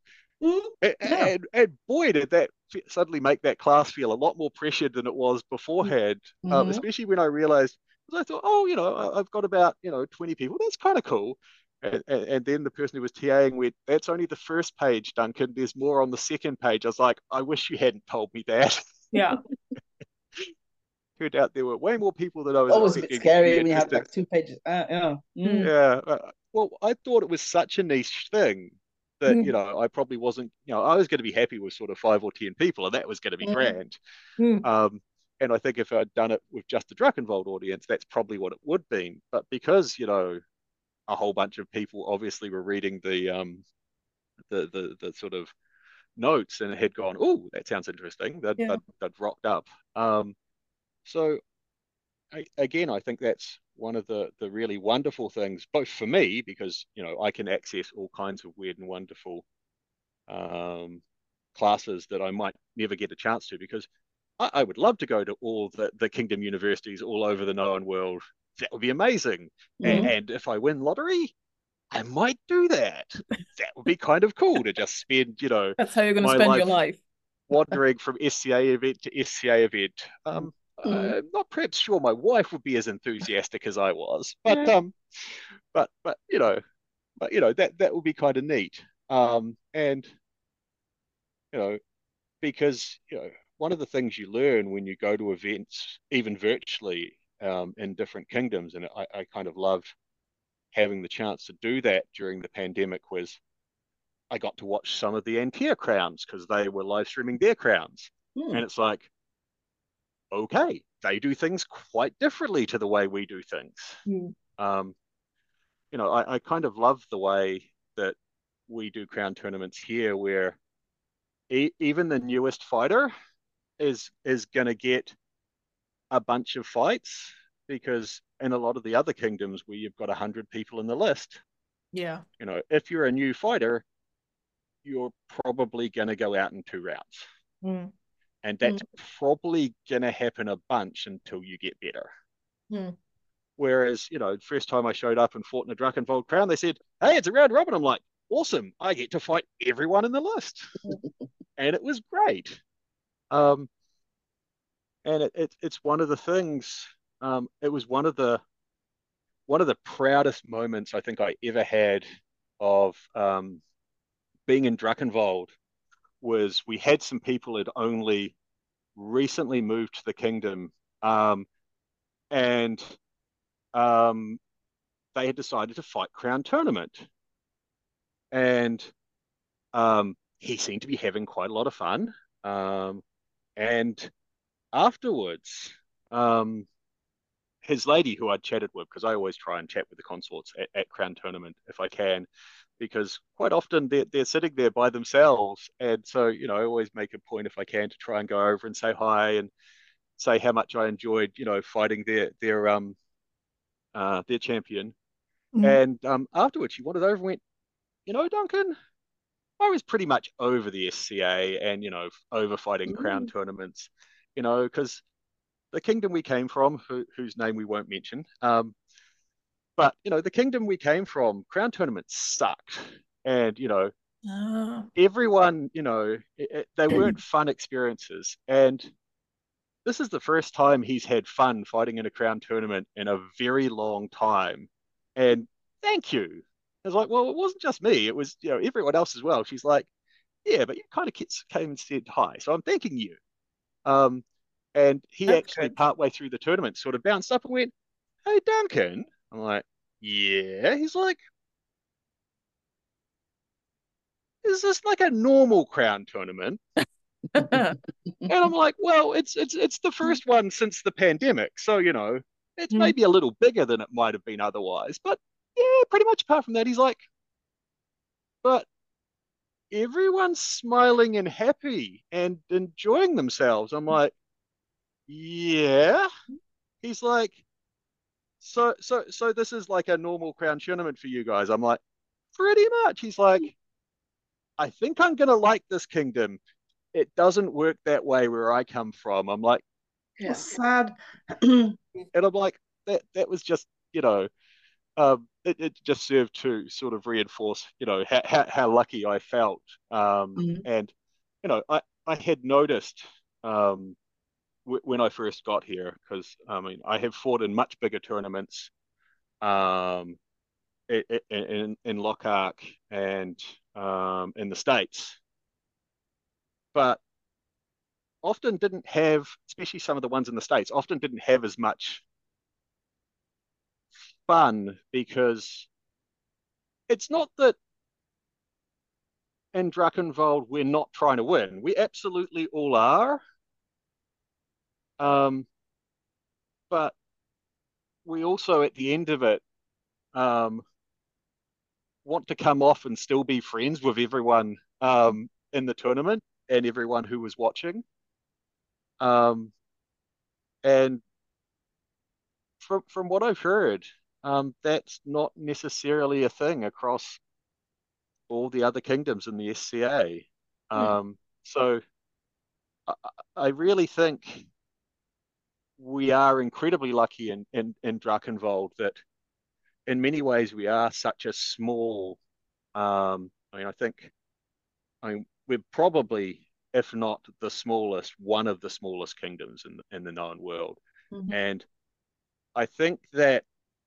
and, and, and boy, did that suddenly make that class feel a lot more pressured than it was beforehand. Um, Mhm. especially when I realized, I thought, oh, you know, I- I've got about you know 20 people. That's kind of cool. And, and, and then the person who was TAing went, that's only the first page, Duncan. There's more on the second page. I was like, I wish you hadn't told me that. Yeah. Turned out there were way more people than I was Always a bit scary be when you have like two pages. Uh, yeah. Mm. Yeah. uh, Well, I thought it was such a niche thing that, Mm. you know, I probably wasn't, you know, I was going to be happy with sort of five or 10 people and that was going to be Mm. grand. Mm. Um, and I think if I'd done it with just the Drachenwald audience, that's probably what it would have been. But because, you know, a whole bunch of people obviously were reading the, um, the, the, the sort of notes and had gone, oh, that sounds interesting. They'd, Yeah. they'd rocked up. Um, so I, again, I think that's one of the the really wonderful things, both for me because you know I can access all kinds of weird and wonderful um, classes that I might never get a chance to because I, I would love to go to all the the Kingdom universities all over the known world. That would be amazing. And, and if I win lottery, I might do that. That would be kind of cool to just spend, you know, That's how you're going to spend your life- life. wandering from SCA event to SCA event. Um, Mhm. I'm not perhaps sure my wife would be as enthusiastic as I was, but um, but but you know, but you know that that would be kind of neat. Um, and you know, because you know one of the things you learn when you go to events, even virtually, um, in different kingdoms, and I, I kind of loved having the chance to do that during the pandemic was I got to watch some of the An Tir crowns because they were live streaming their crowns. Hmm. And it's like, okay, they do things quite differently to the way we do things. Hmm. Um, you know, I, I kind of love the way that we do crown tournaments here, where even the newest fighter is is going to get a bunch of fights because in a lot of the other kingdoms where you've got 100 people in the list Yeah. you know if you're a new fighter you're probably going to go out in two rounds. Mm. and that's probably going to happen a bunch until you get better. Mm. whereas you know first time i showed up and fought in a Drachenwald crown they said hey it's a round robin. I'm like awesome. I get to fight everyone in the list. And it was great um and it, it it's one of the things um it was one of the one of the proudest moments i think i ever had of um being in Drachenwald was we had some people had only recently moved to the kingdom um, and um, they had decided to fight crown tournament. And um, he seemed to be having quite a lot of fun. Um, and afterwards um, his lady who I'd chatted with because I always try and chat with the consorts at, at crown tournament if I can because quite often they're, they're sitting there by themselves. And so, you know, I always make a point if I can to try and go over and say hi and say how much I enjoyed, you know, fighting their, their, um, uh, their champion. Mhm. And um, afterwards, she wandered over and went, you know, Duncan, I was pretty much over the SCA and, you know, over fighting crown tournaments, you know, because the kingdom we came from, who, whose name we won't mention, um, but you know, the kingdom we came from, crown tournaments sucked, and you know, Ah. everyone, you know, it, it- they weren't fun experiences. And this is the first time he's had fun fighting in a crown tournament in a very long time. And thank you. I was like, well, it wasn't just me; it was you know everyone else as well. She's like, yeah, but you kind of came and said hi, so I'm thanking you. Um, and he That's actually partway through the tournament sort of bounced up and went, "Hey, Duncan." I'm like, "Yeah." He's like, "Is this like a normal crown tournament?" And I'm like, "Well, it's it's it's the first one since the pandemic, so you know, it's Mm. maybe a little bigger than it might have been otherwise, but yeah, pretty much apart from that, he's like, but everyone's smiling and happy and enjoying themselves. I'm like, yeah. He's like, so so so this is like a normal crown tournament for you guys. I'm like, pretty much. He's like, I think I'm gonna like this kingdom. It doesn't work that way where I come from. I'm like, How sad. and I'm like, that that was just, you know, um, it, it just served to sort of reinforce, you know, how, how, how lucky I felt. Um, Mhm. and, you know, I, I had noticed um, w- when I first got here, because I mean, I have fought in much bigger tournaments um, i- i- in, in Lochac and um, in the States, but often didn't have, especially some of the ones in the States, often didn't have as much fun because it's not that in Drachenwald we're not trying to win. We absolutely all are. Um, but we also, at the end of it, um, want to come off and still be friends with everyone um, in the tournament and everyone who was watching. Um, and from from what I've heard, um, that's not necessarily a thing across all the other kingdoms in the SCA. Um, so I, I really think we are incredibly lucky in, in, in Drachenwald that in many ways we are such a small um, I mean I think I mean we're probably if not the smallest one of the smallest kingdoms in in the known world Mhm. and I think that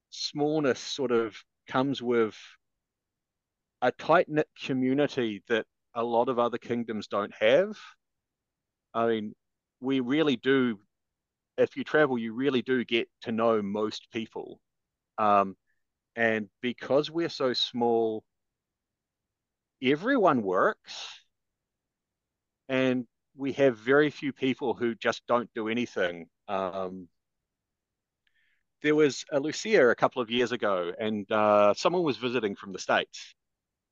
smallness sort of comes with a tight knit community that a lot of other kingdoms don't have. I mean, we really do, if you travel, you really do get to know most people. Um, and because we're so small, everyone works. And we have very few people who just don't do anything. Um, there was a Lucia a couple of years ago, and uh, someone was visiting from the States.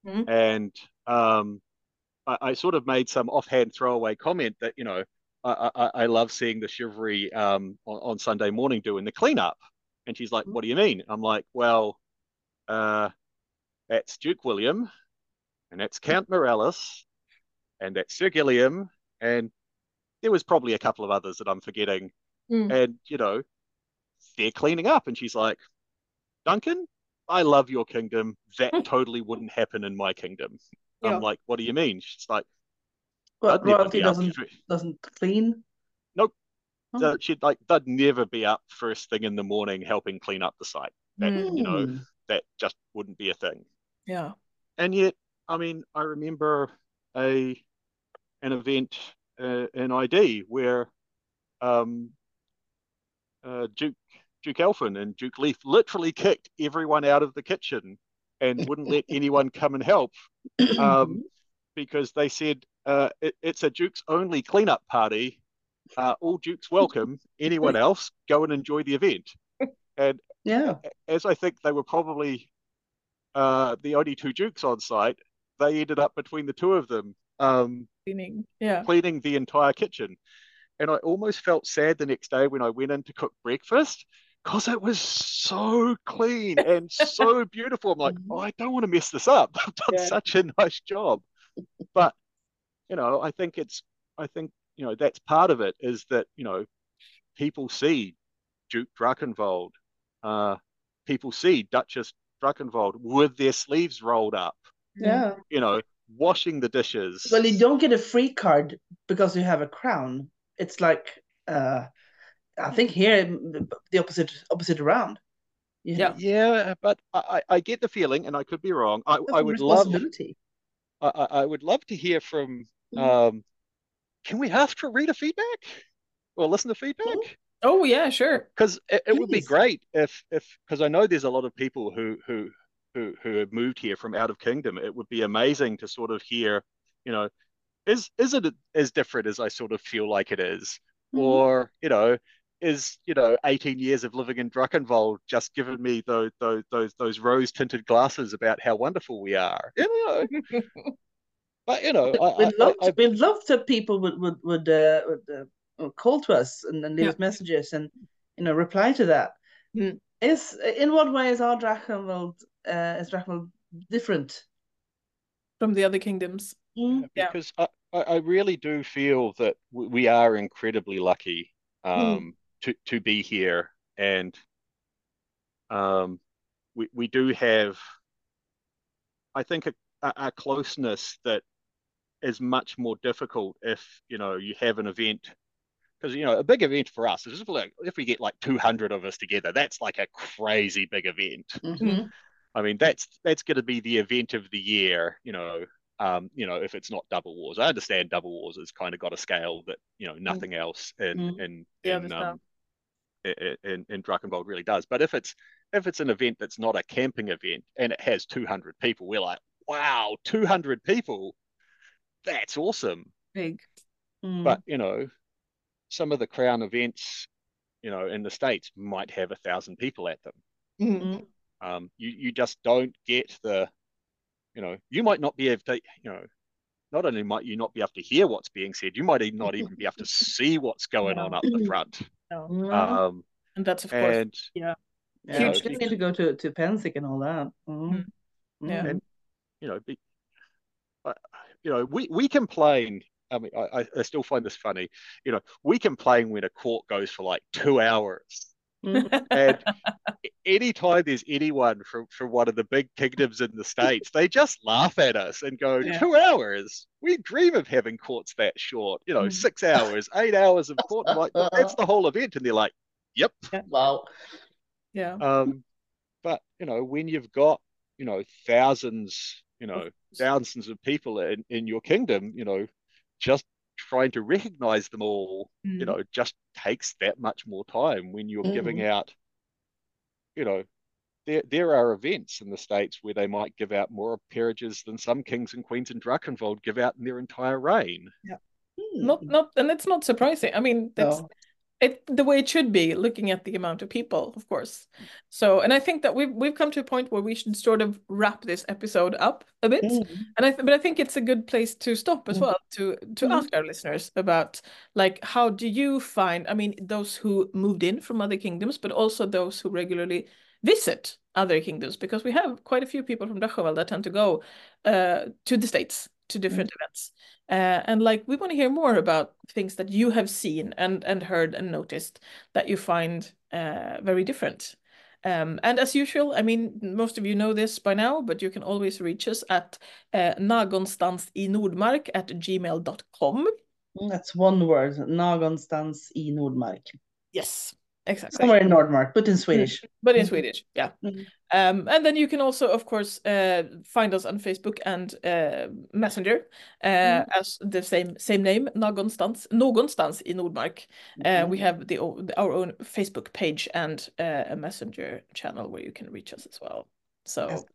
Mhm. And um, I, I sort of made some offhand throwaway comment that, you know, I, I, I love seeing the chivalry um, on, on Sunday morning doing the cleanup. And she's like, what do you mean? I'm like, well, uh, that's Duke William, and that's Count Morales, and that's Sir Gilliam, and there was probably a couple of others that I'm forgetting. Mm. And, you know, they're cleaning up. And she's like, Duncan, I love your kingdom. That totally wouldn't happen in my kingdom. Yeah. I'm like, what do you mean? She's like, But "I'd never royalty doesn't doesn't clean. Nope. Oh. that she'd like they'd never be up first thing in the morning helping clean up the site. That Mm. you know, Hmm. that just wouldn't be a thing. Yeah. And yet, I mean, I remember a an event uh, in ID where um, uh, Duke Duke Elfin and Duke Leaf literally kicked everyone out of the kitchen and wouldn't let anyone come and help um, because they said uh, it, it's a Duke's only cleanup party. Uh, all Dukes welcome. Anyone else, go and enjoy the event. And yeah. as I think they were probably uh, the only two Dukes on site, they ended up between the two of them um, Cleaning. Yeah. cleaning the entire kitchen. And I almost felt sad the next day when I went in to cook breakfast because it was so clean and so beautiful. I'm like, oh, I don't want to mess this up. I've done Yeah. such a nice job. But, you know, I think it's, I think, you know, that's part of it is that, you know, people see Duke Drachenwald, uh, people see Duchess Drachenwald with their sleeves rolled up, Yeah. you know, washing the dishes. Well, you don't get a free card because you have a crown. It's like uh, I think here mm, the opposite opposite around. You Yeah. Yeah, but I, I I get the feeling, and I could be wrong. I, have I a would love responsibility. I, I I would love to hear from Mhm. um can we have to read a feedback or listen to feedback? Oh yeah, sure. Because it, it would be great if if because I know there's a lot of people who who who who have moved here from out of kingdom. It would be amazing to sort of hear, you know, is is it as different as I sort of feel like it is? Mhm. Or, you know, is, you know, 18 years of living in Drachenwald just given me those those those those rose tinted glasses about how wonderful we are? You know, but you know, I, We'd I, love I, to, we'd love that people would would would, uh, would uh, call to us and, and leave Yeah. us messages and you know reply to that. Mm. Is in what way is our Drachenwald uh, is Drachenwald different? From the other kingdoms. Mm. Yeah. because I, I I really do feel that we are incredibly lucky um, to to be here, and um, we we do have, I think, a, a closeness that is much more difficult if you know you have an event. Because you know a big event for us is if, like, if we get like 200 of us together, that's like a crazy big event. Mhm. I mean, that's that's going to be the event of the year, you know. Um, you know, if it's not Double Wars, I understand Double Wars has kind of got a scale that you know nothing else in Mm. in Yeah, in um, i- in in Drachenwald really does. But if it's if it's an event that's not a camping event and it has 200 people, we're like, wow, 200 people, that's awesome. Big. Mm. But you know, some of the crown events, you know, in the states might have a thousand people at them. Mm. Mm. Um, you you just don't get the, you know, you might not be able to, you know, not only might you not be able to hear what's being said, you might even not even be able to see what's going on up the front. No. Mm. Um, And that's of course and Yeah, Huge you need to go to to Pennsic and all that. Mhm. Yeah. Mhm. And- you know, be, uh, you know, we we complain. I mean, I, I- I still find this funny. You know, we complain when a court goes for like two hours. And anytime there's anyone from, from one of the big kingdoms in the States, they just laugh at us and go, Yeah. two hours? We dream of having courts that short, you know, Mm. six hours, eight hours of court. Like, that's the whole event. And they're like, yep. Wow. yeah. Um, but, you know, when you've got, you know, thousands, you know, thousands of people in, in your kingdom, you know, just trying to recognize them all you Mm. know, just takes that much more time when you're giving Mm. out, you know, there there are events in the States where they might give out more peerages than some kings and queens in Drachenwald give out in their entire reign. Hmm. not not and it's not surprising i mean that's No. It the way it should be looking at the amount of people of course so and i think that we've we've come to a point where we should sort of wrap this episode up a bit Mm. and i th- but i think it's a good place to stop as Mm. well to to Mm. ask our listeners about like how do you find i mean those who moved in from other kingdoms but also those who regularly visit other kingdoms because we have quite a few people from Drachenwald that tend to go uh, to the states to different events uh, and like we want to hear more about things that you have seen and and heard and noticed that you find uh, very different um, and as usual i mean most of you know this by now but you can always reach us at uh, nagonstans i nordmark at gmail.com Mm, That's one word. Någonstans i Nordmark. yes exactly Somewhere in Nordmark, but in Swedish. but in. Swedish, yeah. Mhm. Um, and then you can also, of course, uh, find us on Facebook and uh, Messenger uh, Mm. as the same same name, Någonstans, Någonstans in Nordmark. Uh, we have the, our own Facebook page and uh, a Messenger channel where you can reach us as well. So,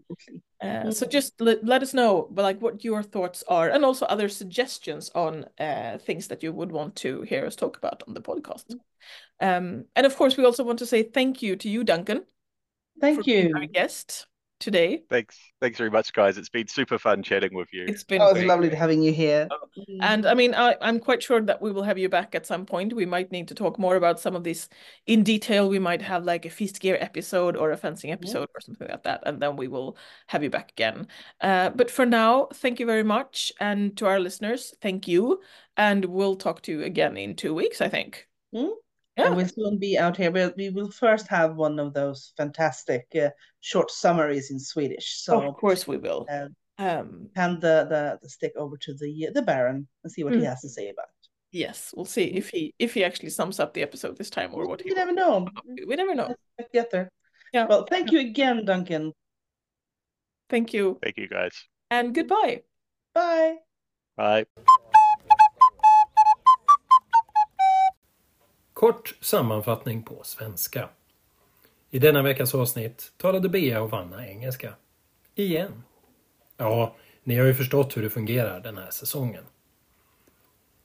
uh, so Mhm. just let, let us know, but like what your thoughts are, and also other suggestions on uh, things that you would want to hear us talk about on the podcast. Um, and of course, we also want to say thank you to you, Duncan, Thank for being you. our guest today. Thanks, thanks very much, guys. It's been super fun chatting with you. It's been Oh, it's great. lovely having you here. And I mean, I, I'm quite sure that we will have you back at some point. We might need to talk more about some of this in detail. We might have like a feast gear episode or a fencing episode or something like that, and then we will have you back again. Uh, but for now, thank you very much, and to our listeners, thank you, and we'll talk to you again in two weeks, I think. Mm. Yeah. And we'll soon be out here, but we will first have one of those fantastic uh, short summaries in Swedish. So of course, we will. uh, Um, hand the, the, the stick over to the the Baron and see what he Mm. has to say about it. yes, we'll see if he if he actually sums up the episode this time or what he You never know. come up to. We never know. Let's get there. Yeah. Well, thank you again, Duncan. Thank you, Thank you, guys. and goodbye. Bye. Bye. Kort sammanfattning på svenska. I denna veckas avsnitt talade Bea och Vanna engelska. Igen. Ja, ni har ju förstått hur det fungerar den här säsongen.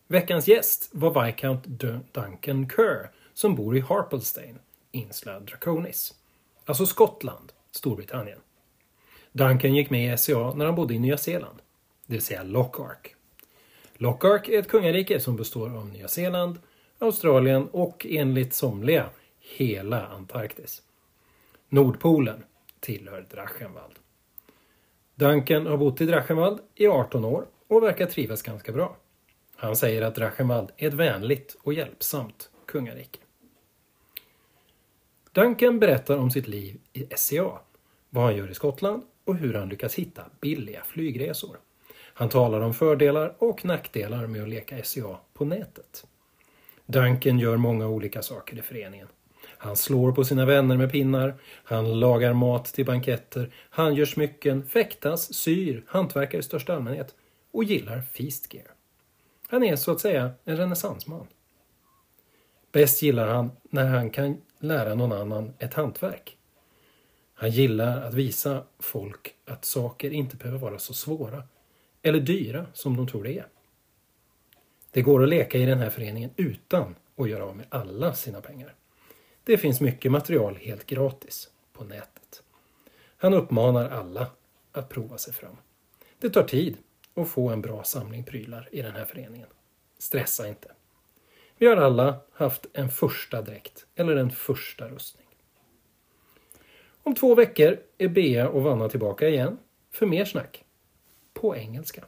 Veckans gäst var Viscount Duncan Kerr som bor i Harpelstein, Insla Draconis. Alltså Skottland, Storbritannien. Duncan gick med i SCA när han bodde i Nya Zeeland, det vill säga Lockark. Lockark är ett kungarike som består av Nya Zeeland, Australien och enligt somliga hela Antarktis. Nordpolen tillhör Drachenwald. Duncan har bott i Drachenwald i 18 år och verkar trivas ganska bra. Han säger att Drachenwald är ett vänligt och hjälpsamt kungarike. Duncan berättar om sitt liv i SCA, vad han gör i Skottland och hur han lyckas hitta billiga flygresor. Han talar om fördelar och nackdelar med att leka SCA på nätet. Duncan gör många olika saker i föreningen. Han slår på sina vänner med pinnar, han lagar mat till banketter, han gör smycken, fäktas, syr, hantverkar i största allmänhet och gillar feast gear. Han är så att säga en renässansman. Bäst gillar han när han kan lära någon annan ett hantverk. Han gillar att visa folk att saker inte behöver vara så svåra eller dyra som de tror det är. Det går att leka i den här föreningen utan att göra av med alla sina pengar. Det finns mycket material helt gratis på nätet. Han uppmanar alla att prova sig fram. Det tar tid, att få en bra samling prylar i den här föreningen. Stressa inte. Vi har alla haft en första dräkt eller en första rustning. Om två veckor är Bea och Vanna tillbaka igen för mer snack. På engelska.